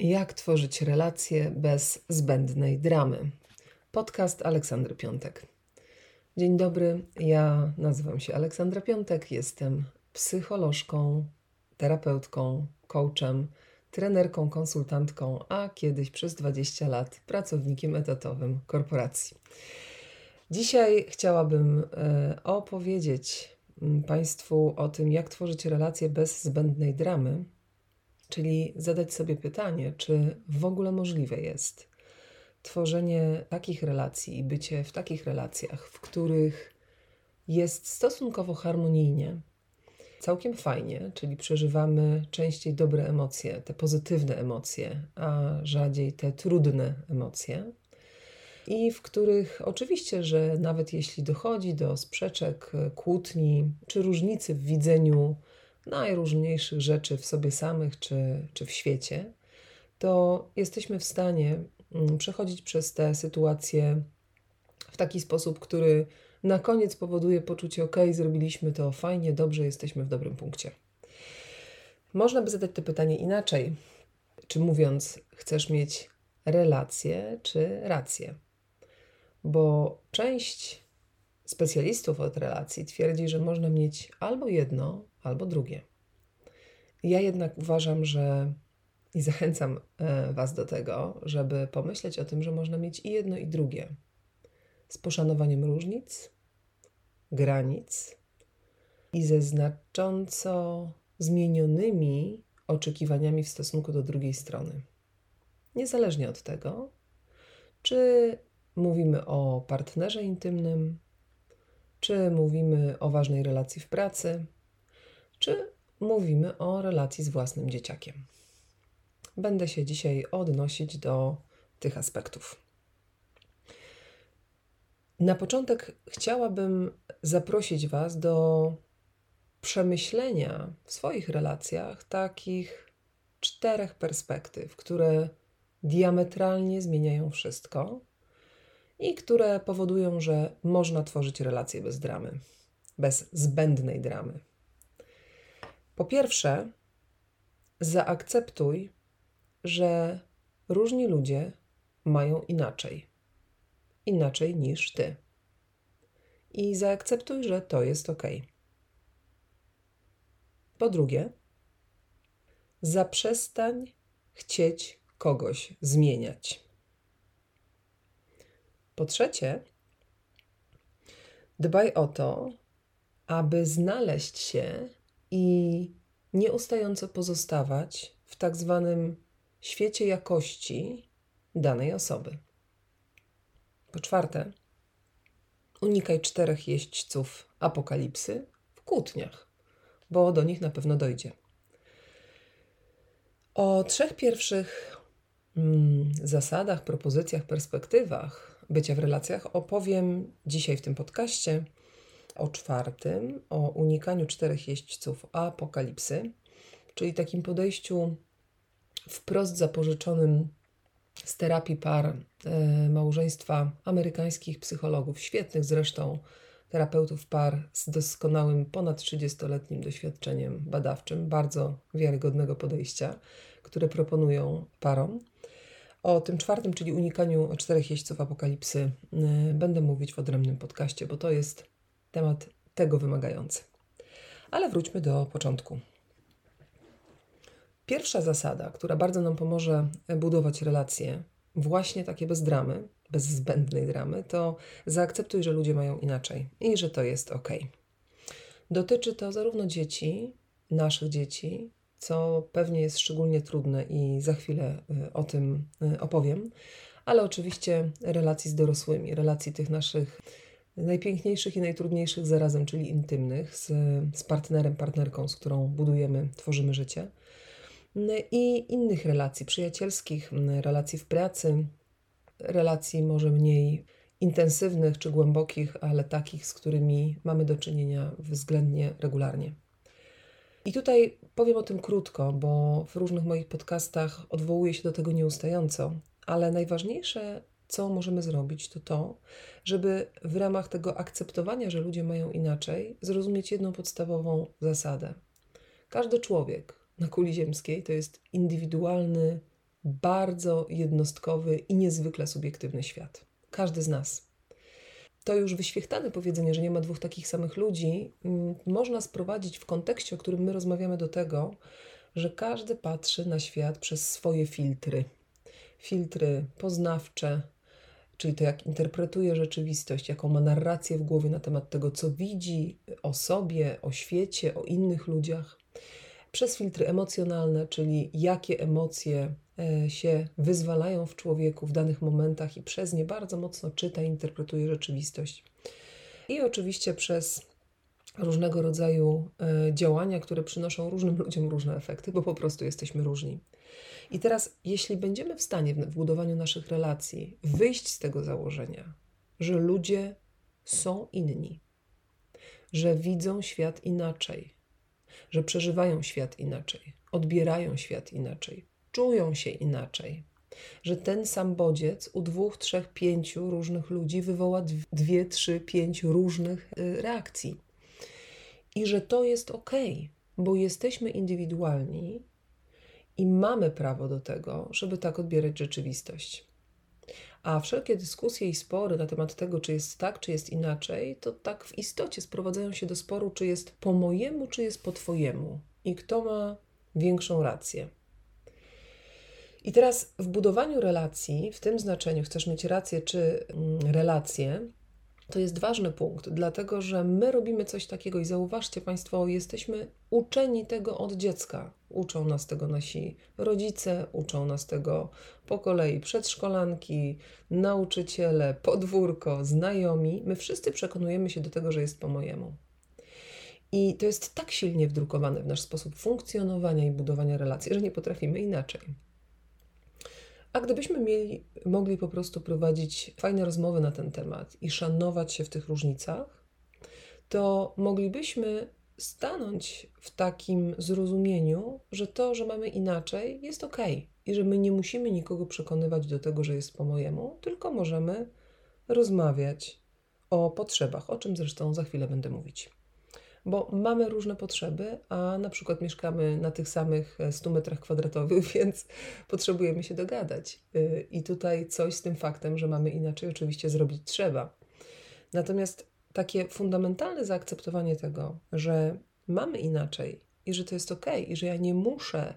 Jak tworzyć relacje bez zbędnej dramy? Podcast Aleksandry Piątek. Dzień dobry, ja nazywam się Aleksandra Piątek, jestem psycholożką, terapeutką, coachem, trenerką, konsultantką, a kiedyś przez 20 lat pracownikiem etatowym korporacji. Dzisiaj chciałabym e, opowiedzieć Państwu o tym, jak tworzyć relacje bez zbędnej dramy Czyli zadać sobie pytanie, czy w ogóle możliwe jest tworzenie takich relacji i bycie w takich relacjach, w których jest stosunkowo harmonijnie, całkiem fajnie, czyli przeżywamy częściej dobre emocje, te pozytywne emocje, a rzadziej te trudne emocje. I w których oczywiście, że nawet jeśli dochodzi do sprzeczek, kłótni czy różnicy w widzeniu najróżniejszych rzeczy w sobie samych czy, czy w świecie, to jesteśmy w stanie mm, przechodzić przez te sytuacje w taki sposób, który na koniec powoduje poczucie: OK, zrobiliśmy to fajnie, dobrze, jesteśmy w dobrym punkcie. Można by zadać to pytanie inaczej. Czy mówiąc, chcesz mieć relacje czy rację? Bo część specjalistów od relacji twierdzi, że można mieć albo jedno, albo drugie. Ja jednak uważam, że i zachęcam e, Was do tego, żeby pomyśleć o tym, że można mieć i jedno, i drugie. Z poszanowaniem różnic, granic i ze znacząco zmienionymi oczekiwaniami w stosunku do drugiej strony. Niezależnie od tego, czy mówimy o partnerze intymnym, czy mówimy o ważnej relacji w pracy, czy mówimy o relacji z własnym dzieciakiem. Będę się dzisiaj odnosić do tych aspektów. Na początek chciałabym zaprosić Was do przemyślenia w swoich relacjach takich czterech perspektyw, które diametralnie zmieniają wszystko i które powodują, że można tworzyć relacje bez dramy, bez zbędnej dramy. Po pierwsze, zaakceptuj, że różni ludzie mają inaczej. Inaczej niż ty. I zaakceptuj, że to jest ok. Po drugie, zaprzestań chcieć kogoś zmieniać. Po trzecie, dbaj o to, aby znaleźć się i nieustająco pozostawać w tak zwanym świecie jakości danej osoby. Po czwarte, unikaj czterech jeźdźców apokalipsy w kłótniach, bo do nich na pewno dojdzie. O trzech pierwszych mm, zasadach, propozycjach, perspektywach bycia w relacjach opowiem dzisiaj w tym podcaście o czwartym, o unikaniu czterech jeźdźców apokalipsy, czyli takim podejściu wprost zapożyczonym z terapii par e, małżeństwa amerykańskich psychologów, świetnych zresztą terapeutów par z doskonałym ponad 30-letnim doświadczeniem badawczym, bardzo wiarygodnego podejścia, które proponują parom. O tym czwartym, czyli unikaniu czterech jeźdźców apokalipsy, e, będę mówić w odrębnym podcaście, bo to jest temat tego wymagający. Ale wróćmy do początku. Pierwsza zasada, która bardzo nam pomoże budować relacje, właśnie takie bez dramy, bez zbędnej dramy, to zaakceptuj, że ludzie mają inaczej i że to jest ok. Dotyczy to zarówno dzieci, naszych dzieci, co pewnie jest szczególnie trudne i za chwilę y, o tym y, opowiem, ale oczywiście relacji z dorosłymi, relacji tych naszych najpiękniejszych i najtrudniejszych zarazem, czyli intymnych, z, z partnerem, partnerką, z którą budujemy, tworzymy życie, i innych relacji przyjacielskich, relacji w pracy, relacji może mniej intensywnych czy głębokich, ale takich, z którymi mamy do czynienia względnie regularnie. I tutaj powiem o tym krótko, bo w różnych moich podcastach odwołuję się do tego nieustająco, ale najważniejsze co możemy zrobić, to to, żeby w ramach tego akceptowania, że ludzie mają inaczej, zrozumieć jedną podstawową zasadę. Każdy człowiek na kuli ziemskiej to jest indywidualny bardzo jednostkowy i niezwykle subiektywny świat. Każdy z nas. To już wyświechtane powiedzenie, że nie ma dwóch takich samych ludzi, mm, można sprowadzić w kontekście, o którym my rozmawiamy, do tego, że każdy patrzy na świat przez swoje filtry. Filtry poznawcze, czyli to, jak interpretuje rzeczywistość, jaką ma narrację w głowie na temat tego, co widzi o sobie, o świecie, o innych ludziach. Przez filtry emocjonalne, czyli jakie emocje e, się wyzwalają w człowieku w danych momentach i przez nie bardzo mocno czyta i interpretuje rzeczywistość. I oczywiście przez różnego rodzaju e, działania, które przynoszą różnym ludziom różne efekty, bo po prostu jesteśmy różni. I teraz, jeśli będziemy w stanie w budowaniu naszych relacji wyjść z tego założenia, że ludzie są inni, że widzą świat inaczej, że przeżywają świat inaczej, odbierają świat inaczej, czują się inaczej, że ten sam bodziec u dwóch, trzech, pięciu różnych ludzi wywoła dwie, trzy, pięć różnych y, reakcji. I że to jest ok, bo jesteśmy indywidualni i mamy prawo do tego, żeby tak odbierać rzeczywistość. A wszelkie dyskusje i spory na temat tego, czy jest tak, czy jest inaczej, to tak w istocie sprowadzają się do sporu, czy jest po mojemu, czy jest po twojemu i kto ma większą rację. I teraz w budowaniu relacji, w tym znaczeniu, chcesz mieć rację czy mm, relacje, to jest ważny punkt, dlatego że my robimy coś takiego i zauważcie Państwo, jesteśmy uczeni tego od dziecka. Uczą nas tego nasi rodzice, uczą nas tego po kolei przedszkolanki, nauczyciele, podwórko, znajomi. My wszyscy przekonujemy się do tego, że jest po mojemu. I to jest tak silnie wdrukowane w nasz sposób funkcjonowania i budowania relacji, że nie potrafimy inaczej. A gdybyśmy mieli, mogli po prostu prowadzić fajne rozmowy na ten temat i szanować się w tych różnicach, to moglibyśmy stanąć w takim zrozumieniu, że to, że mamy inaczej, jest ok i że my nie musimy nikogo przekonywać do tego, że jest po mojemu, tylko możemy rozmawiać o potrzebach, o czym zresztą za chwilę będę mówić bo mamy różne potrzeby, a na przykład mieszkamy na tych samych 100 metrach kwadratowych, więc potrzebujemy się dogadać. Y, I tutaj coś z tym faktem, że mamy inaczej, oczywiście zrobić trzeba. Natomiast takie fundamentalne zaakceptowanie tego, że mamy inaczej i że to jest ok, i że ja nie muszę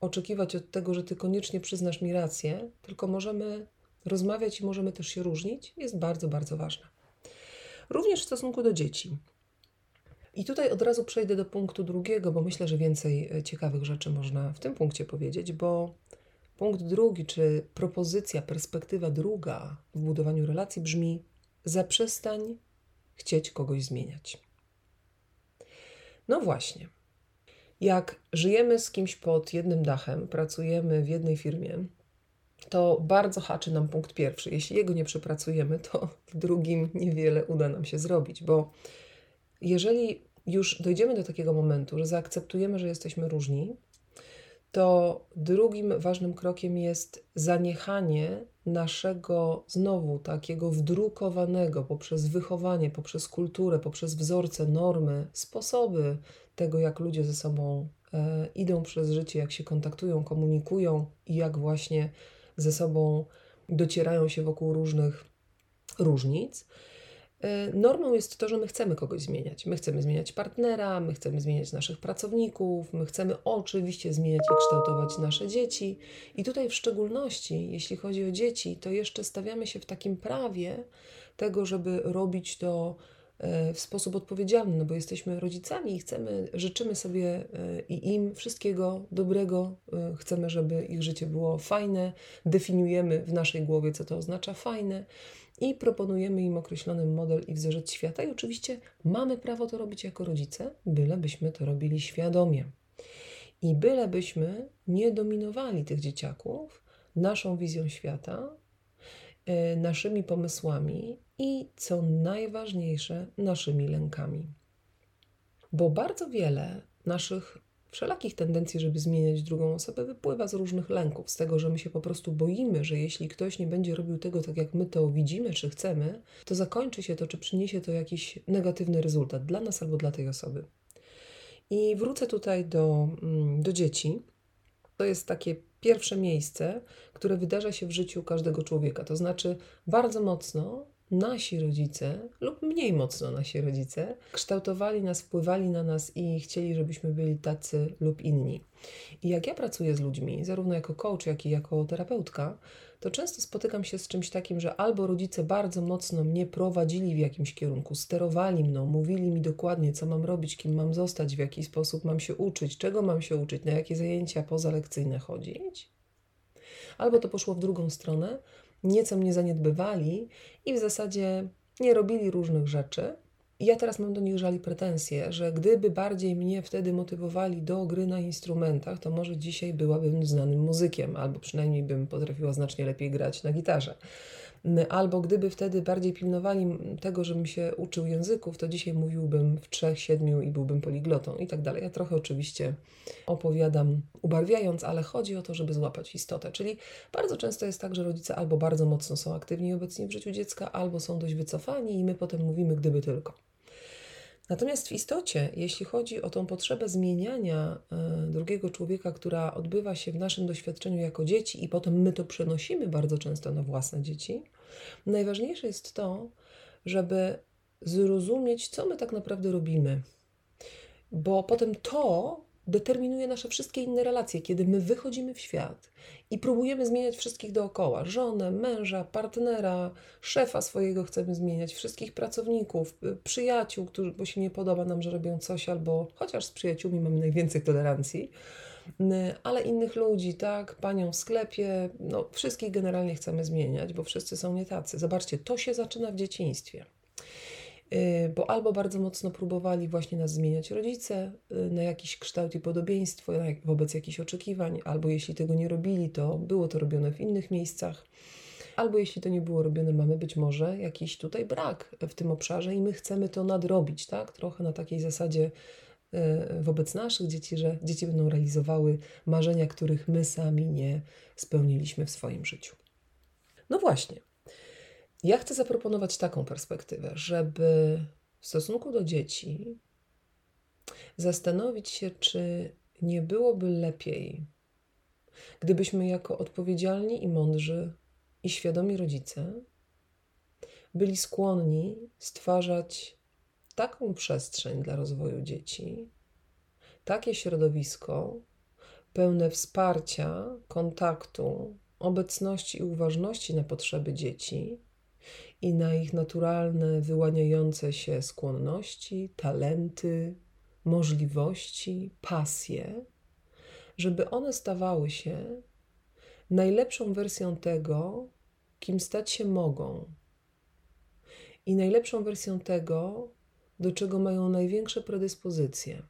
oczekiwać od tego, że ty koniecznie przyznasz mi rację, tylko możemy rozmawiać i możemy też się różnić, jest bardzo, bardzo ważne. Również w stosunku do dzieci. I tutaj od razu przejdę do punktu drugiego, bo myślę, że więcej e, ciekawych rzeczy można w tym punkcie powiedzieć, bo punkt drugi, czy propozycja, perspektywa druga w budowaniu relacji brzmi: zaprzestań chcieć kogoś zmieniać. No właśnie. Jak żyjemy z kimś pod jednym dachem, pracujemy w jednej firmie, to bardzo haczy nam punkt pierwszy. Jeśli jego nie przepracujemy, to w drugim niewiele uda nam się zrobić, bo jeżeli już dojdziemy do takiego momentu, że zaakceptujemy, że jesteśmy różni, to drugim ważnym krokiem jest zaniechanie naszego znowu takiego wdrukowanego poprzez wychowanie, poprzez kulturę, poprzez wzorce, normy, sposoby tego, jak ludzie ze sobą e, idą przez życie, jak się kontaktują, komunikują i jak właśnie ze sobą docierają się wokół różnych różnic normą jest to, że my chcemy kogoś zmieniać. My chcemy zmieniać partnera, my chcemy zmieniać naszych pracowników, my chcemy oczywiście zmieniać i kształtować nasze dzieci. I tutaj w szczególności, jeśli chodzi o dzieci, to jeszcze stawiamy się w takim prawie tego, żeby robić to e, w sposób odpowiedzialny, no bo jesteśmy rodzicami i chcemy, życzymy sobie e, i im wszystkiego dobrego, chcemy, żeby ich życie było fajne, definiujemy w naszej głowie, co to oznacza fajne i proponujemy im określony model i wzorzec świata. I oczywiście mamy prawo to robić jako rodzice, bylebyśmy to robili świadomie. I bylebyśmy nie dominowali tych dzieciaków naszą wizją świata, yy, naszymi pomysłami i co najważniejsze, naszymi lękami. Bo bardzo wiele naszych wszelakich tendencji, żeby zmieniać drugą osobę, wypływa z różnych lęków, z tego, że my się po prostu boimy, że jeśli ktoś nie będzie robił tego tak, jak my to widzimy czy chcemy, to zakończy się to, czy przyniesie to jakiś negatywny rezultat dla nas albo dla tej osoby. I wrócę tutaj do, mm, do dzieci. To jest takie pierwsze miejsce, które wydarza się w życiu każdego człowieka. To znaczy, bardzo mocno nasi rodzice, lub mniej mocno nasi rodzice, kształtowali nas, wpływali na nas i chcieli, żebyśmy byli tacy lub inni. I jak ja pracuję z ludźmi, zarówno jako coach, jak i jako terapeutka, to często spotykam się z czymś takim, że albo rodzice bardzo mocno mnie prowadzili w jakimś kierunku, sterowali mną, mówili mi dokładnie, co mam robić, kim mam zostać, w jaki sposób mam się uczyć, czego mam się uczyć, na jakie zajęcia pozalekcyjne chodzić. Albo to poszło w drugą stronę, nieco mnie zaniedbywali i w zasadzie nie robili różnych rzeczy. I ja teraz mam do nich żali pretensje, że gdyby bardziej mnie wtedy motywowali do gry na instrumentach, to może dzisiaj byłabym znanym muzykiem, albo przynajmniej bym potrafiła znacznie lepiej grać na gitarze. Albo gdyby wtedy bardziej pilnowali tego, żebym się uczył języków, to dzisiaj mówiłbym w trzech, siedmiu i byłbym poliglotą i tak dalej. Ja trochę oczywiście opowiadam ubarwiając, ale chodzi o to, żeby złapać istotę. Czyli bardzo często jest tak, że rodzice albo bardzo mocno są aktywni obecnie w życiu dziecka, albo są dość wycofani i my potem mówimy gdyby tylko. Natomiast w istocie, jeśli chodzi o tą potrzebę zmieniania y, drugiego człowieka, która odbywa się w naszym doświadczeniu jako dzieci, i potem my to przenosimy bardzo często na własne dzieci, najważniejsze jest to, żeby zrozumieć, co my tak naprawdę robimy. Bo potem to determinuje nasze wszystkie inne relacje, kiedy my wychodzimy w świat i próbujemy zmieniać wszystkich dookoła żonę, męża, partnera, szefa swojego chcemy zmieniać, wszystkich pracowników, y, przyjaciół, którzy, bo się nie podoba nam, że robią coś, albo chociaż z przyjaciółmi mamy najwięcej tolerancji, ale innych ludzi, tak, panią w sklepie, no, wszystkich generalnie chcemy zmieniać, bo wszyscy są nie tacy. Zobaczcie, to się zaczyna w dzieciństwie. Y, bo albo bardzo mocno próbowali właśnie nas zmieniać rodzice y, na jakiś kształt i podobieństwo wobec jakichś oczekiwań, albo jeśli tego nie robili, to było to robione w innych miejscach, albo jeśli to nie było robione, mamy być może jakiś tutaj brak w tym obszarze i my chcemy to nadrobić, tak? Trochę na takiej zasadzie y, wobec naszych dzieci, że dzieci będą realizowały marzenia, których my sami nie spełniliśmy w swoim życiu. No właśnie, ja chcę zaproponować taką perspektywę, żeby w stosunku do dzieci zastanowić się, czy nie byłoby lepiej, gdybyśmy jako odpowiedzialni i mądrzy i świadomi rodzice byli skłonni stwarzać taką przestrzeń dla rozwoju dzieci, takie środowisko pełne wsparcia, kontaktu, obecności i uważności na potrzeby dzieci, i na ich naturalne, wyłaniające się skłonności, talenty, możliwości, pasje, żeby one stawały się najlepszą wersją tego, kim stać się mogą, i najlepszą wersją tego, do czego mają największe predyspozycje.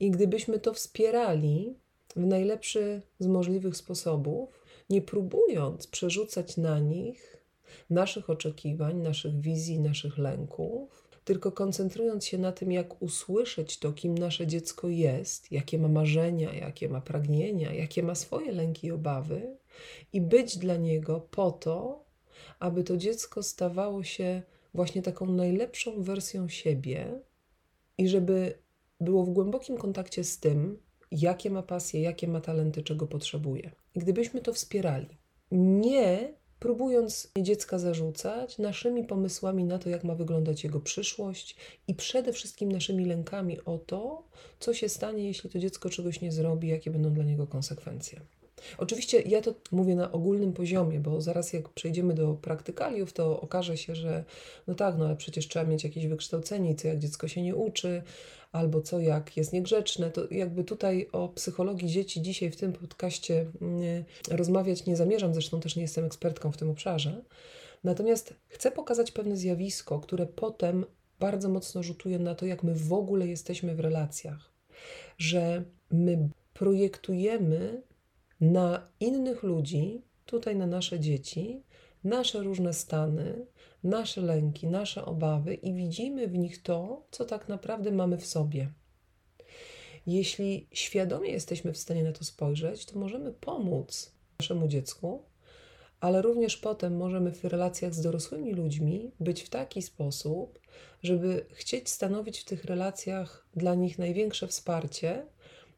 I gdybyśmy to wspierali w najlepszy z możliwych sposobów, nie próbując przerzucać na nich naszych oczekiwań, naszych wizji, naszych lęków, tylko koncentrując się na tym, jak usłyszeć to, kim nasze dziecko jest, jakie ma marzenia, jakie ma pragnienia, jakie ma swoje lęki i obawy, i być dla niego po to, aby to dziecko stawało się właśnie taką najlepszą wersją siebie i żeby było w głębokim kontakcie z tym, jakie ma pasje, jakie ma talenty, czego potrzebuje. I gdybyśmy to wspierali, nie próbując dziecka zarzucać naszymi pomysłami na to, jak ma wyglądać jego przyszłość i przede wszystkim naszymi lękami o to, co się stanie, jeśli to dziecko czegoś nie zrobi, jakie będą dla niego konsekwencje. Oczywiście ja to mówię na ogólnym poziomie, bo zaraz jak przejdziemy do praktykaliów, to okaże się, że no tak, no ale przecież trzeba mieć jakieś wykształcenie, co jak dziecko się nie uczy, albo co jak jest niegrzeczne. To jakby tutaj o psychologii dzieci dzisiaj w tym podcaście mm, rozmawiać nie zamierzam, zresztą też nie jestem ekspertką w tym obszarze. Natomiast chcę pokazać pewne zjawisko, które potem bardzo mocno rzutuje na to, jak my w ogóle jesteśmy w relacjach. Że my projektujemy na innych ludzi, tutaj na nasze dzieci, nasze różne stany, nasze lęki, nasze obawy i widzimy w nich to, co tak naprawdę mamy w sobie. Jeśli świadomie jesteśmy w stanie na to spojrzeć, to możemy pomóc naszemu dziecku, ale również potem możemy w relacjach z dorosłymi ludźmi być w taki sposób, żeby chcieć stanowić w tych relacjach dla nich największe wsparcie,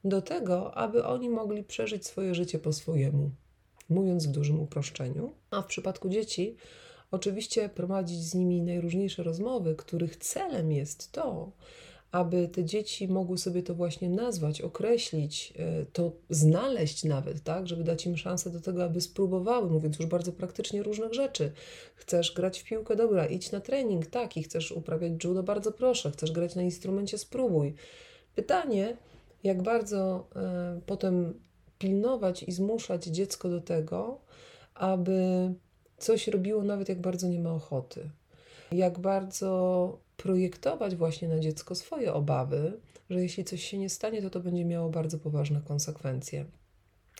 do tego, aby oni mogli przeżyć swoje życie po swojemu, mówiąc w dużym uproszczeniu. A w przypadku dzieci, oczywiście prowadzić z nimi najróżniejsze rozmowy, których celem jest to, aby te dzieci mogły sobie to właśnie nazwać, określić, e, to znaleźć nawet, tak, żeby dać im szansę do tego, aby spróbowały, mówiąc już bardzo praktycznie różnych rzeczy. Chcesz grać w piłkę, dobra, idź na trening, tak, i chcesz uprawiać judo, bardzo proszę, chcesz grać na instrumencie, spróbuj. Pytanie, jak bardzo y, potem pilnować i zmuszać dziecko do tego, aby coś robiło, nawet jak bardzo nie ma ochoty. Jak bardzo projektować właśnie na dziecko swoje obawy, że jeśli coś się nie stanie, to to będzie miało bardzo poważne konsekwencje.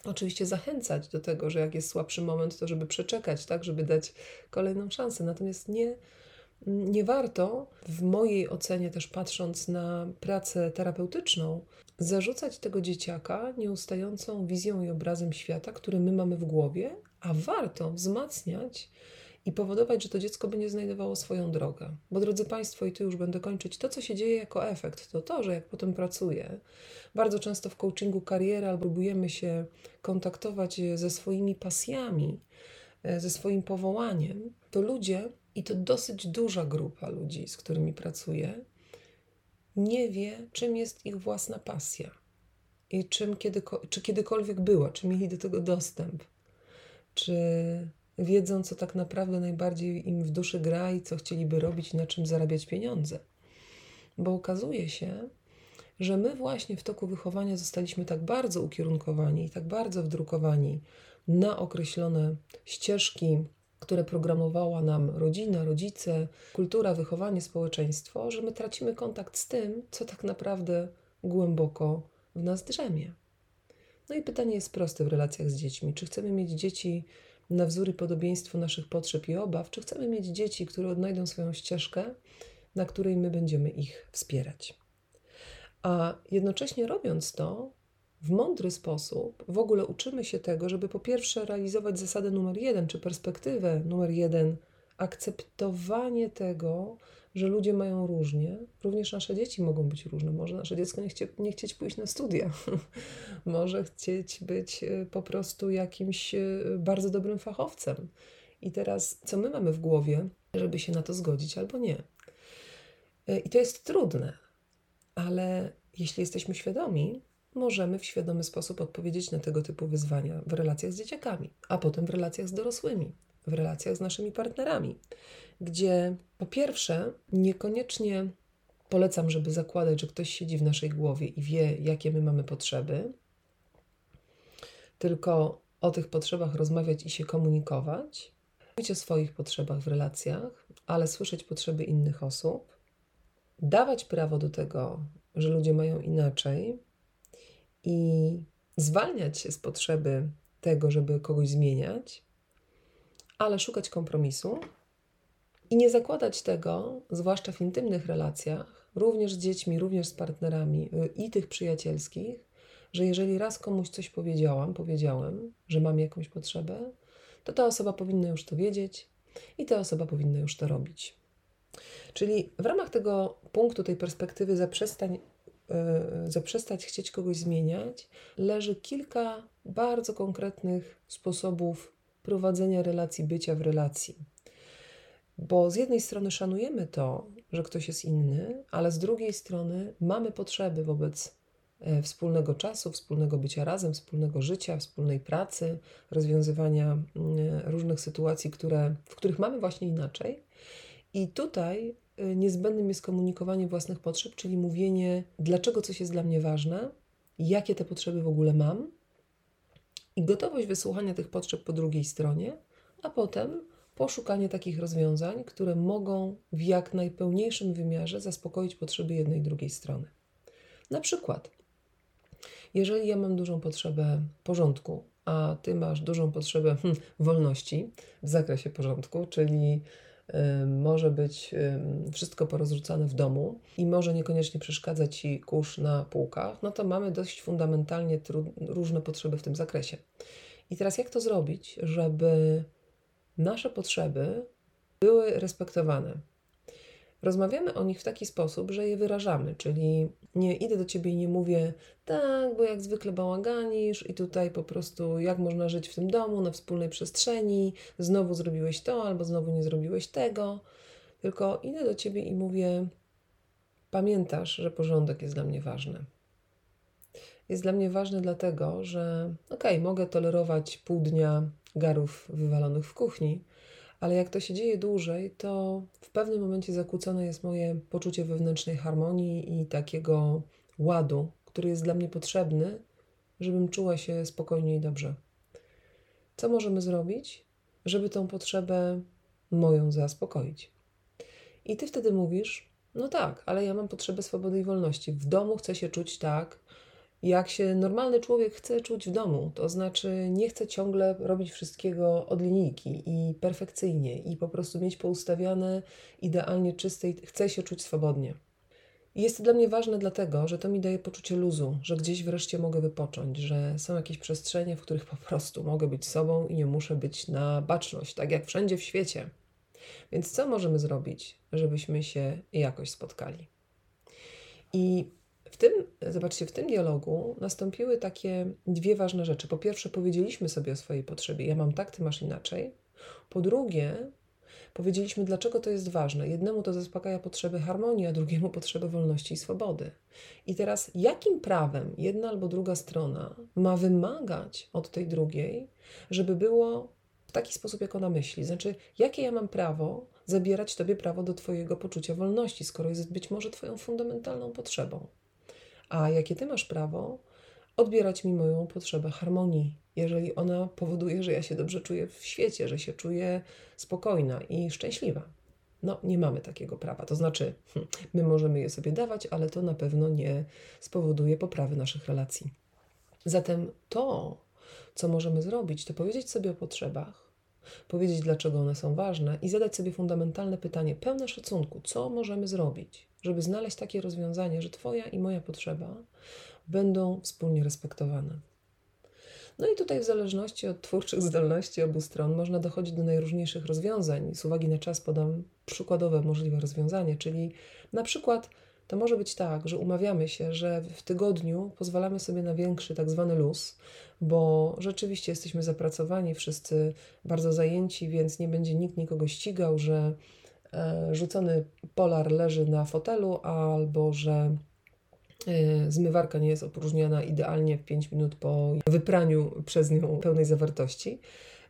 Oczywiście zachęcać do tego, że jak jest słabszy moment, to żeby przeczekać, tak, żeby dać kolejną szansę. Natomiast nie, nie warto, w mojej ocenie, też patrząc na pracę terapeutyczną, zarzucać tego dzieciaka nieustającą wizją i obrazem świata, który my mamy w głowie, a warto wzmacniać i powodować, że to dziecko będzie znajdowało swoją drogę. Bo drodzy Państwo, i tu już będę kończyć, to co się dzieje jako efekt, to to, że jak potem pracuję, bardzo często w coachingu kariery albo próbujemy się kontaktować ze swoimi pasjami, e, ze swoim powołaniem, to ludzie, i to dosyć duża grupa ludzi, z którymi pracuję, nie wie, czym jest ich własna pasja i czym kiedy, czy kiedykolwiek była, czy mieli do tego dostęp, czy wiedzą, co tak naprawdę najbardziej im w duszy gra i co chcieliby robić na czym zarabiać pieniądze. Bo okazuje się, że my właśnie w toku wychowania zostaliśmy tak bardzo ukierunkowani i tak bardzo wdrukowani na określone ścieżki, które programowała nam rodzina, rodzice, kultura, wychowanie, społeczeństwo, że my tracimy kontakt z tym, co tak naprawdę głęboko w nas drzemie. No i pytanie jest proste w relacjach z dziećmi: czy chcemy mieć dzieci na wzór i podobieństwo naszych potrzeb i obaw, czy chcemy mieć dzieci, które odnajdą swoją ścieżkę, na której my będziemy ich wspierać. A jednocześnie robiąc to, w mądry sposób w ogóle uczymy się tego, żeby po pierwsze realizować zasadę numer jeden, czy perspektywę numer jeden, akceptowanie tego, że ludzie mają różnie, również nasze dzieci mogą być różne. Może nasze dziecko nie, chcie, nie chcieć pójść na studia, może chcieć być e, po prostu jakimś e, bardzo dobrym fachowcem. I teraz, co my mamy w głowie, żeby się na to zgodzić albo nie? E, I to jest trudne, ale jeśli jesteśmy świadomi, możemy w świadomy sposób odpowiedzieć na tego typu wyzwania w relacjach z dzieciakami, a potem w relacjach z dorosłymi, w relacjach z naszymi partnerami gdzie po pierwsze niekoniecznie polecam, żeby zakładać, że ktoś siedzi w naszej głowie i wie, jakie my mamy potrzeby, tylko o tych potrzebach rozmawiać i się komunikować, mówić o swoich potrzebach w relacjach, ale słyszeć potrzeby innych osób, dawać prawo do tego, że ludzie mają inaczej. I zwalniać się z potrzeby tego, żeby kogoś zmieniać, ale szukać kompromisu i nie zakładać tego, zwłaszcza w intymnych relacjach, również z dziećmi, również z partnerami y, i tych przyjacielskich, że jeżeli raz komuś coś powiedziałam, powiedziałem, że mam jakąś potrzebę, to ta osoba powinna już to wiedzieć i ta osoba powinna już to robić. Czyli w ramach tego punktu, tej perspektywy zaprzestań, yy, zaprzestać chcieć kogoś zmieniać, leży kilka bardzo konkretnych sposobów prowadzenia relacji, bycia w relacji. Bo z jednej strony szanujemy to, że ktoś jest inny, ale z drugiej strony mamy potrzeby wobec e, wspólnego czasu, wspólnego bycia razem, wspólnego życia, wspólnej pracy, rozwiązywania mm, różnych sytuacji, które, w których mamy właśnie inaczej. I tutaj e, niezbędnym jest komunikowanie własnych potrzeb, czyli mówienie, dlaczego coś jest dla mnie ważne, jakie te potrzeby w ogóle mam, i gotowość wysłuchania tych potrzeb po drugiej stronie, a potem poszukanie takich rozwiązań, które mogą w jak najpełniejszym wymiarze zaspokoić potrzeby jednej i drugiej strony. Na przykład, jeżeli ja mam dużą potrzebę porządku, a ty masz dużą potrzebę hmm, wolności w zakresie porządku, czyli może być wszystko porozrzucane w domu i może niekoniecznie przeszkadzać ci kurz na półkach, no to mamy dość fundamentalnie różne potrzeby w tym zakresie. I teraz jak to zrobić, żeby nasze potrzeby były respektowane. Rozmawiamy o nich w taki sposób, że je wyrażamy, czyli nie idę do ciebie i nie mówię, tak, bo jak zwykle bałaganisz i tutaj po prostu jak można żyć w tym domu, na wspólnej przestrzeni, znowu zrobiłeś to albo znowu nie zrobiłeś tego, tylko idę do ciebie i mówię, pamiętasz, że porządek jest dla mnie ważny. Jest dla mnie ważny dlatego, że okej, okay, mogę tolerować pół dnia garów wywalonych w kuchni, ale jak to się dzieje dłużej, to w pewnym momencie zakłócone jest moje poczucie wewnętrznej harmonii i takiego ładu, który jest dla mnie potrzebny, żebym czuła się spokojnie i dobrze. Co możemy zrobić, żeby tą potrzebę moją zaspokoić? I ty wtedy mówisz: No tak, ale ja mam potrzebę swobody i wolności. W domu chcę się czuć tak, jak się normalny człowiek chce czuć w domu, to znaczy nie chce ciągle robić wszystkiego od linijki i perfekcyjnie i po prostu mieć poustawiane idealnie czyste i chce się czuć swobodnie. I jest to dla mnie ważne dlatego, że to mi daje poczucie luzu, że gdzieś wreszcie mogę wypocząć, że są jakieś przestrzenie, w których po prostu mogę być sobą i nie muszę być na baczność, tak jak wszędzie w świecie. Więc co możemy zrobić, żebyśmy się jakoś spotkali? I w tym, zobaczcie, w tym dialogu nastąpiły takie dwie ważne rzeczy. Po pierwsze, powiedzieliśmy sobie o swojej potrzebie. Ja mam tak, ty masz inaczej. Po drugie, powiedzieliśmy, dlaczego to jest ważne. Jednemu to zaspokaja potrzeby harmonii, a drugiemu potrzeby wolności i swobody. I teraz, jakim prawem jedna albo druga strona ma wymagać od tej drugiej, żeby było w taki sposób, jak ona myśli? Znaczy, jakie ja mam prawo zabierać Tobie prawo do Twojego poczucia wolności, skoro jest być może Twoją fundamentalną potrzebą? A jakie ty masz prawo odbierać mi moją potrzebę harmonii, jeżeli ona powoduje, że ja się dobrze czuję w świecie, że się czuję spokojna i szczęśliwa. No, nie mamy takiego prawa. To znaczy, hm, my możemy je sobie dawać, ale to na pewno nie spowoduje poprawy naszych relacji. Zatem to, co możemy zrobić, to powiedzieć sobie o potrzebach, powiedzieć, dlaczego one są ważne i zadać sobie fundamentalne pytanie, pełne szacunku, co możemy zrobić, żeby znaleźć takie rozwiązanie, że Twoja i moja potrzeba będą wspólnie respektowane. No i tutaj, w zależności od twórczych zdolności obu stron, można dochodzić do najróżniejszych rozwiązań. Z uwagi na czas podam przykładowe możliwe rozwiązanie, czyli na przykład to może być tak, że umawiamy się, że w tygodniu pozwalamy sobie na większy tak zwany luz, bo rzeczywiście jesteśmy zapracowani, wszyscy bardzo zajęci, więc nie będzie nikt nikogo ścigał, że rzucony polar leży na fotelu, albo że e, zmywarka nie jest opróżniana idealnie w 5 minut po wypraniu przez nią pełnej zawartości,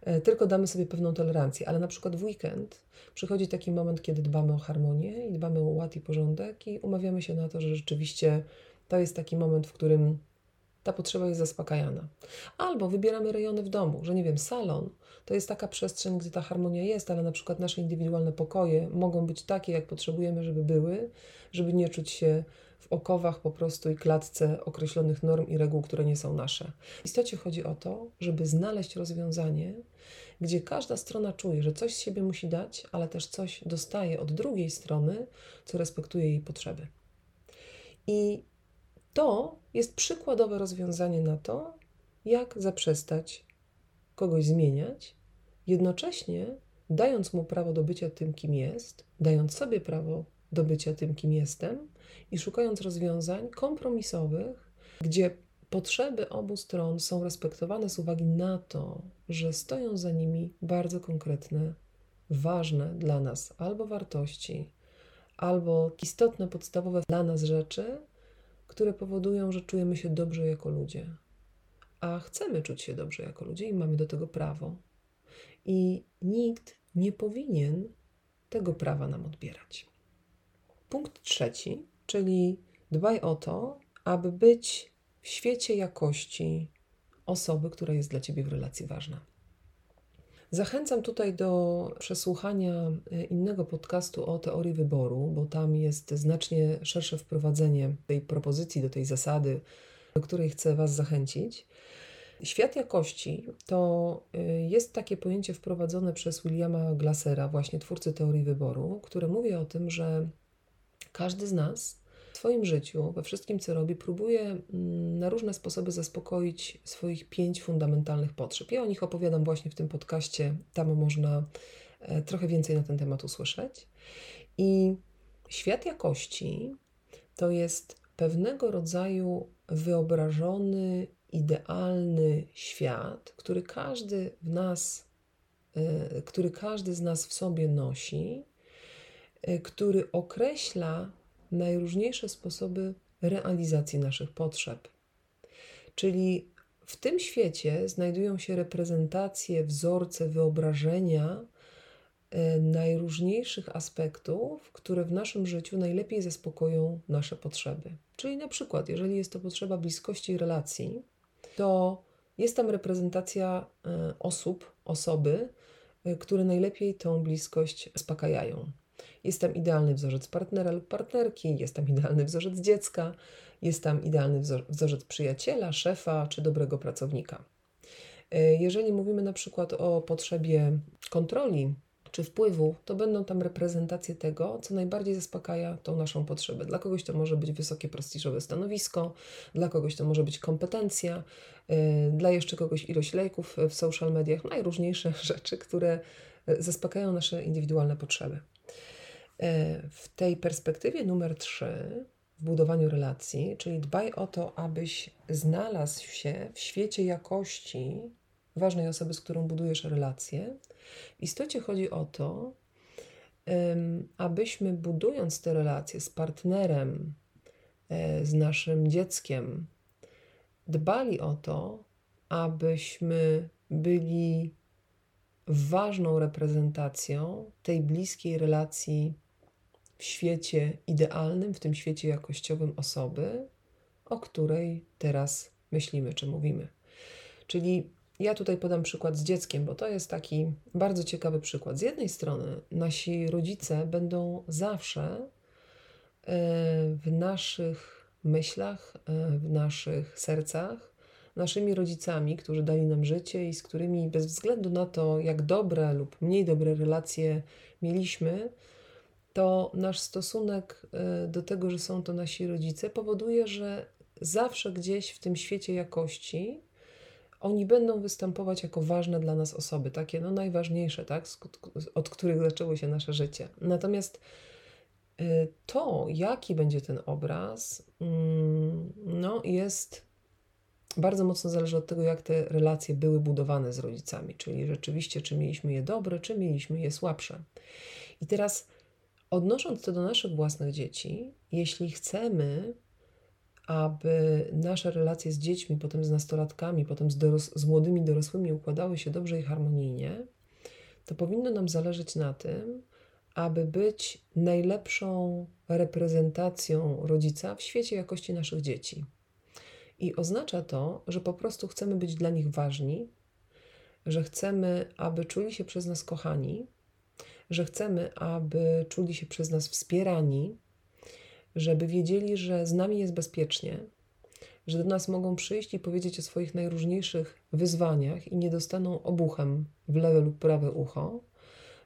e, tylko damy sobie pewną tolerancję. Ale na przykład w weekend przychodzi taki moment, kiedy dbamy o harmonię i dbamy o ład i porządek i umawiamy się na to, że rzeczywiście to jest taki moment, w którym ta potrzeba jest zaspokajana. Albo wybieramy rejony w domu, że nie wiem, salon to jest taka przestrzeń, gdzie ta harmonia jest, ale na przykład nasze indywidualne pokoje mogą być takie, jak potrzebujemy, żeby były, żeby nie czuć się w okowach po prostu i klatce określonych norm i reguł, które nie są nasze. W istocie chodzi o to, żeby znaleźć rozwiązanie, gdzie każda strona czuje, że coś z siebie musi dać, ale też coś dostaje od drugiej strony, co respektuje jej potrzeby. I to jest przykładowe rozwiązanie na to, jak zaprzestać kogoś zmieniać, jednocześnie dając mu prawo do bycia tym, kim jest, dając sobie prawo do bycia tym, kim jestem i szukając rozwiązań kompromisowych, gdzie potrzeby obu stron są respektowane z uwagi na to, że stoją za nimi bardzo konkretne, ważne dla nas albo wartości, albo istotne, podstawowe dla nas rzeczy, które powodują, że czujemy się dobrze jako ludzie. A chcemy czuć się dobrze jako ludzie i mamy do tego prawo. I nikt nie powinien tego prawa nam odbierać. Punkt trzeci, czyli dbaj o to, aby być w świecie jakości osoby, która jest dla ciebie w relacji ważna. Zachęcam tutaj do przesłuchania e, innego podcastu o teorii wyboru, bo tam jest znacznie szersze wprowadzenie tej propozycji, do tej zasady, do której chcę Was zachęcić. Świat jakości to e, jest takie pojęcie wprowadzone przez Williama Glassera, właśnie twórcy teorii wyboru, które mówi o tym, że każdy z nas swoim życiu, we wszystkim, co robi, próbuje mm, na różne sposoby zaspokoić swoich pięć fundamentalnych potrzeb. Ja o nich opowiadam właśnie w tym podcaście. Tam można e, trochę więcej na ten temat usłyszeć. I świat jakości to jest pewnego rodzaju wyobrażony, idealny świat, który każdy w nas, e, który każdy z nas w sobie nosi, e, który określa najróżniejsze sposoby realizacji naszych potrzeb. Czyli w tym świecie znajdują się reprezentacje, wzorce, wyobrażenia e, najróżniejszych aspektów, które w naszym życiu najlepiej zaspokoją nasze potrzeby. Czyli na przykład, jeżeli jest to potrzeba bliskości relacji, to jest tam reprezentacja e, osób, osoby, e, które najlepiej tą bliskość zaspokajają. Jest tam idealny wzorzec partnera lub partnerki, jest tam idealny wzorzec dziecka, jest tam idealny wzorzec przyjaciela, szefa czy dobrego pracownika. E, jeżeli mówimy na przykład o potrzebie kontroli czy wpływu, to będą tam reprezentacje tego, co najbardziej zaspokaja tą naszą potrzebę. Dla kogoś to może być wysokie, prestiżowe stanowisko, dla kogoś to może być kompetencja, e, dla jeszcze kogoś ilość lejków w social mediach, najróżniejsze rzeczy, które e, zaspokajają nasze indywidualne potrzeby. W tej perspektywie numer 3 w budowaniu relacji, czyli dbaj o to, abyś znalazł się w świecie jakości ważnej osoby, z którą budujesz relację. W istocie chodzi o to, abyśmy budując te relacje z partnerem, e, z naszym dzieckiem, dbali o to, abyśmy byli ważną reprezentacją tej bliskiej relacji w świecie idealnym, w tym świecie jakościowym osoby, o której teraz myślimy czy mówimy. Czyli ja tutaj podam przykład z dzieckiem, bo to jest taki bardzo ciekawy przykład. Z jednej strony nasi rodzice będą zawsze e, w naszych myślach, e, w naszych sercach, naszymi rodzicami, którzy dali nam życie i z którymi bez względu na to, jak dobre lub mniej dobre relacje mieliśmy, to nasz stosunek e, do tego, że są to nasi rodzice, powoduje, że zawsze gdzieś w tym świecie jakości oni będą występować jako ważne dla nas osoby, takie no najważniejsze, tak, od których zaczęło się nasze życie. Natomiast e, to, jaki będzie ten obraz, mm, no jest bardzo mocno zależy od tego, jak te relacje były budowane z rodzicami, czyli rzeczywiście, czy mieliśmy je dobre, czy mieliśmy je słabsze. I teraz Odnosząc to do naszych własnych dzieci, jeśli chcemy, aby nasze relacje z dziećmi, potem z nastolatkami, potem z, doros- z młodymi dorosłymi układały się dobrze i harmonijnie, to powinno nam zależeć na tym, aby być najlepszą reprezentacją rodzica w świecie jakości naszych dzieci. I oznacza to, że po prostu chcemy być dla nich ważni, że chcemy, aby czuli się przez nas kochani, że chcemy, aby czuli się przez nas wspierani, żeby wiedzieli, że z nami jest bezpiecznie, że do nas mogą przyjść i powiedzieć o swoich najróżniejszych wyzwaniach i nie dostaną obuchem w lewe lub prawe ucho,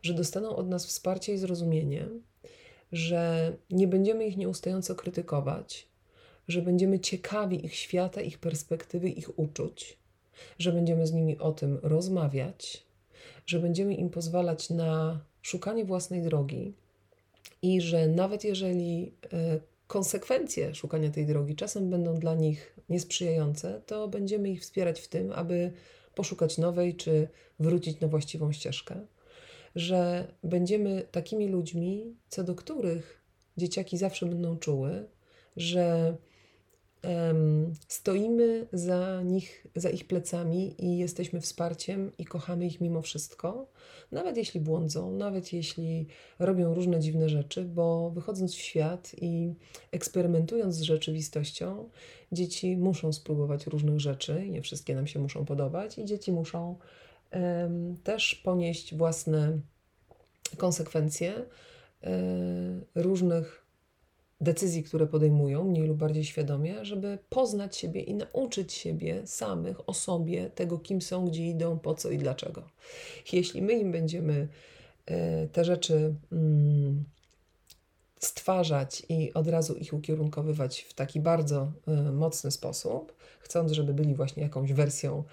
że dostaną od nas wsparcie i zrozumienie, że nie będziemy ich nieustająco krytykować, że będziemy ciekawi ich świata, ich perspektywy, ich uczuć, że będziemy z nimi o tym rozmawiać, że będziemy im pozwalać na szukanie własnej drogi i że nawet jeżeli e, konsekwencje szukania tej drogi czasem będą dla nich niesprzyjające, to będziemy ich wspierać w tym, aby poszukać nowej czy wrócić na właściwą ścieżkę. Że będziemy takimi ludźmi, co do których dzieciaki zawsze będą czuły, że stoimy za nich, za ich plecami i jesteśmy wsparciem i kochamy ich mimo wszystko, nawet jeśli błądzą, nawet jeśli robią różne dziwne rzeczy, bo wychodząc w świat i eksperymentując z rzeczywistością, dzieci muszą spróbować różnych rzeczy, nie wszystkie nam się muszą podobać, i dzieci muszą um, też ponieść własne konsekwencje um, różnych decyzji, które podejmują, mniej lub bardziej świadomie, żeby poznać siebie i nauczyć siebie samych o sobie, tego, kim są, gdzie idą, po co i dlaczego. Jeśli my im będziemy e, te rzeczy mm, stwarzać i od razu ich ukierunkowywać w taki bardzo e, mocny sposób, chcąc, żeby byli właśnie jakąś wersją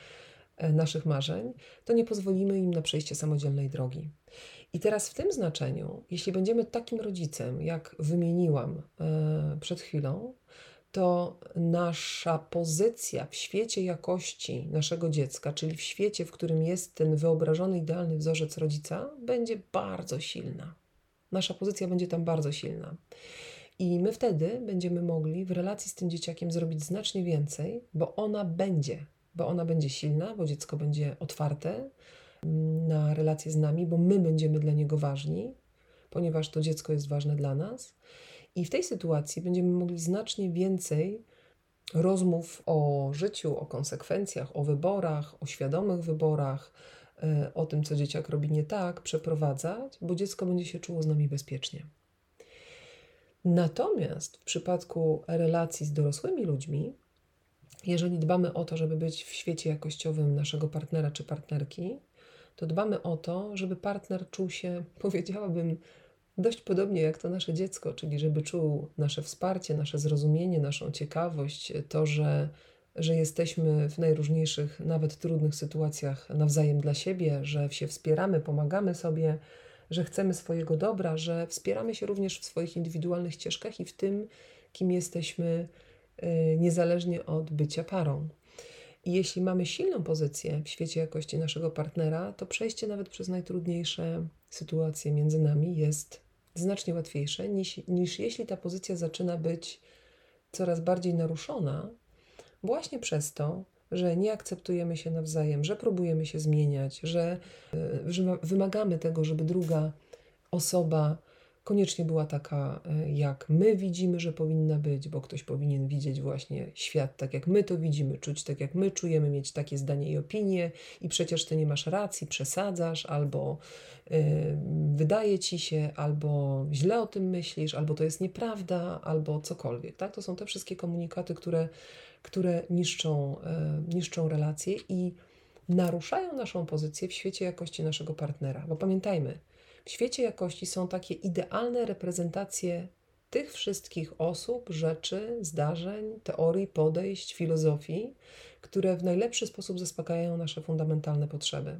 naszych marzeń, to nie pozwolimy im na przejście samodzielnej drogi. I teraz w tym znaczeniu, jeśli będziemy takim rodzicem, jak wymieniłam e, przed chwilą, to nasza pozycja w świecie jakości naszego dziecka, czyli w świecie, w którym jest ten wyobrażony idealny wzorzec rodzica, będzie bardzo silna. Nasza pozycja będzie tam bardzo silna. I my wtedy będziemy mogli w relacji z tym dzieciakiem zrobić znacznie więcej, bo ona będzie, bo ona będzie silna, bo dziecko będzie otwarte mm, na relacje z nami, bo my będziemy dla niego ważni, ponieważ to dziecko jest ważne dla nas. I w tej sytuacji będziemy mogli znacznie więcej rozmów o życiu, o konsekwencjach, o wyborach, o świadomych wyborach, e, o tym, co dzieciak robi nie tak, przeprowadzać, bo dziecko będzie się czuło z nami bezpiecznie. Natomiast w przypadku relacji z dorosłymi ludźmi, jeżeli dbamy o to, żeby być w świecie jakościowym naszego partnera czy partnerki, to dbamy o to, żeby partner czuł się, powiedziałabym, dość podobnie jak to nasze dziecko, czyli żeby czuł nasze wsparcie, nasze zrozumienie, naszą ciekawość, to, że, że jesteśmy w najróżniejszych, nawet trudnych sytuacjach nawzajem dla siebie, że się wspieramy, pomagamy sobie, że chcemy swojego dobra, że wspieramy się również w swoich indywidualnych ścieżkach i w tym, kim jesteśmy, niezależnie od bycia parą. I jeśli mamy silną pozycję w świecie jakości naszego partnera, to przejście nawet przez najtrudniejsze sytuacje między nami jest znacznie łatwiejsze niż, niż jeśli ta pozycja zaczyna być coraz bardziej naruszona, właśnie przez to, że nie akceptujemy się nawzajem, że próbujemy się zmieniać, że, e, że wymagamy tego, żeby druga osoba koniecznie była taka, e, jak my widzimy, że powinna być, bo ktoś powinien widzieć właśnie świat tak, jak my to widzimy, czuć tak, jak my czujemy, mieć takie zdanie i opinie, i przecież ty nie masz racji, przesadzasz, albo yy, wydaje ci się, albo źle o tym myślisz, albo to jest nieprawda, albo cokolwiek. Tak? To są te wszystkie komunikaty, które, które niszczą, yy, niszczą relacje i naruszają naszą pozycję w świecie jakości naszego partnera. Bo pamiętajmy, w świecie jakości są takie idealne reprezentacje tych wszystkich osób, rzeczy, zdarzeń, teorii, podejść, filozofii, które w najlepszy sposób zaspokajają nasze fundamentalne potrzeby.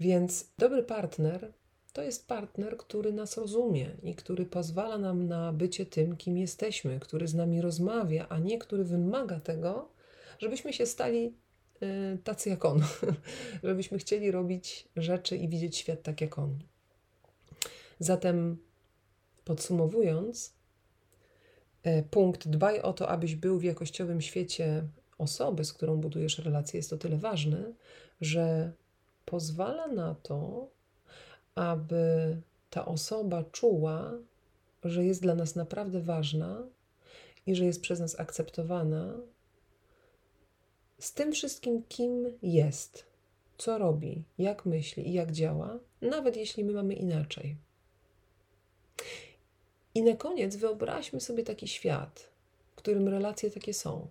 Więc dobry partner to jest partner, który nas rozumie i który pozwala nam na bycie tym, kim jesteśmy, który z nami rozmawia, a nie który wymaga tego, żebyśmy się stali y, tacy jak on, żebyśmy chcieli robić rzeczy i widzieć świat tak jak on. Zatem podsumowując, e, punkt dbaj o to, abyś był w jakościowym świecie osoby, z którą budujesz relację, jest o tyle ważny, że pozwala na to, aby ta osoba czuła, że jest dla nas naprawdę ważna i że jest przez nas akceptowana z tym wszystkim, kim jest, co robi, jak myśli i jak działa, nawet jeśli my mamy inaczej. I na koniec wyobraźmy sobie taki świat, w którym relacje takie są.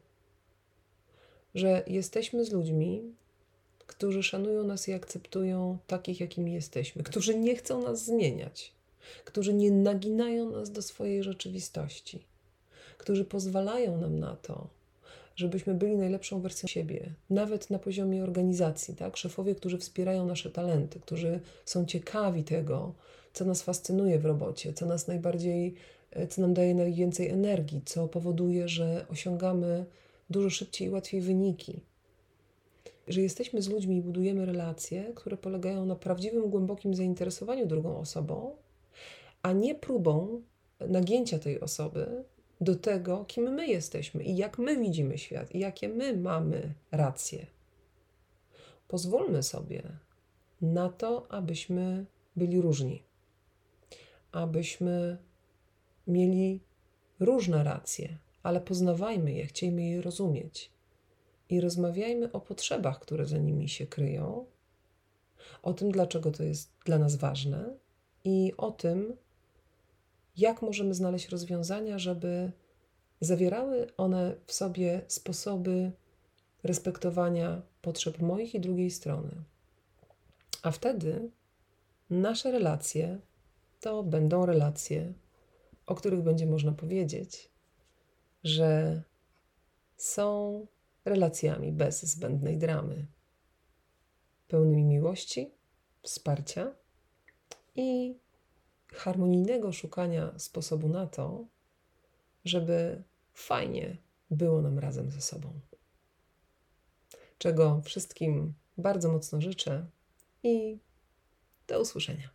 Że jesteśmy z ludźmi, którzy szanują nas i akceptują takich, jakimi jesteśmy, którzy nie chcą nas zmieniać, którzy nie naginają nas do swojej rzeczywistości, którzy pozwalają nam na to, żebyśmy byli najlepszą wersją siebie, nawet na poziomie organizacji, tak? Szefowie, którzy wspierają nasze talenty, którzy są ciekawi tego, co nas fascynuje w robocie, co nas najbardziej, e, co nam daje najwięcej energii, co powoduje, że osiągamy dużo szybciej i łatwiej wyniki. Że jesteśmy z ludźmi i budujemy relacje, które polegają na prawdziwym, głębokim zainteresowaniu drugą osobą, a nie próbą nagięcia tej osoby do tego, kim my jesteśmy i jak my widzimy świat i jakie my mamy racje. Pozwólmy sobie na to, abyśmy byli różni abyśmy mieli różne racje, ale poznawajmy je, chciejmy je rozumieć i rozmawiajmy o potrzebach, które za nimi się kryją, o tym, dlaczego to jest dla nas ważne i o tym, jak możemy znaleźć rozwiązania, żeby zawierały one w sobie sposoby respektowania potrzeb moich i drugiej strony. A wtedy nasze relacje to będą relacje, o których będzie można powiedzieć, że są relacjami bez zbędnej dramy. pełnymi miłości, wsparcia i harmonijnego szukania sposobu na to, żeby fajnie było nam razem ze sobą. Czego wszystkim bardzo mocno życzę i do usłyszenia.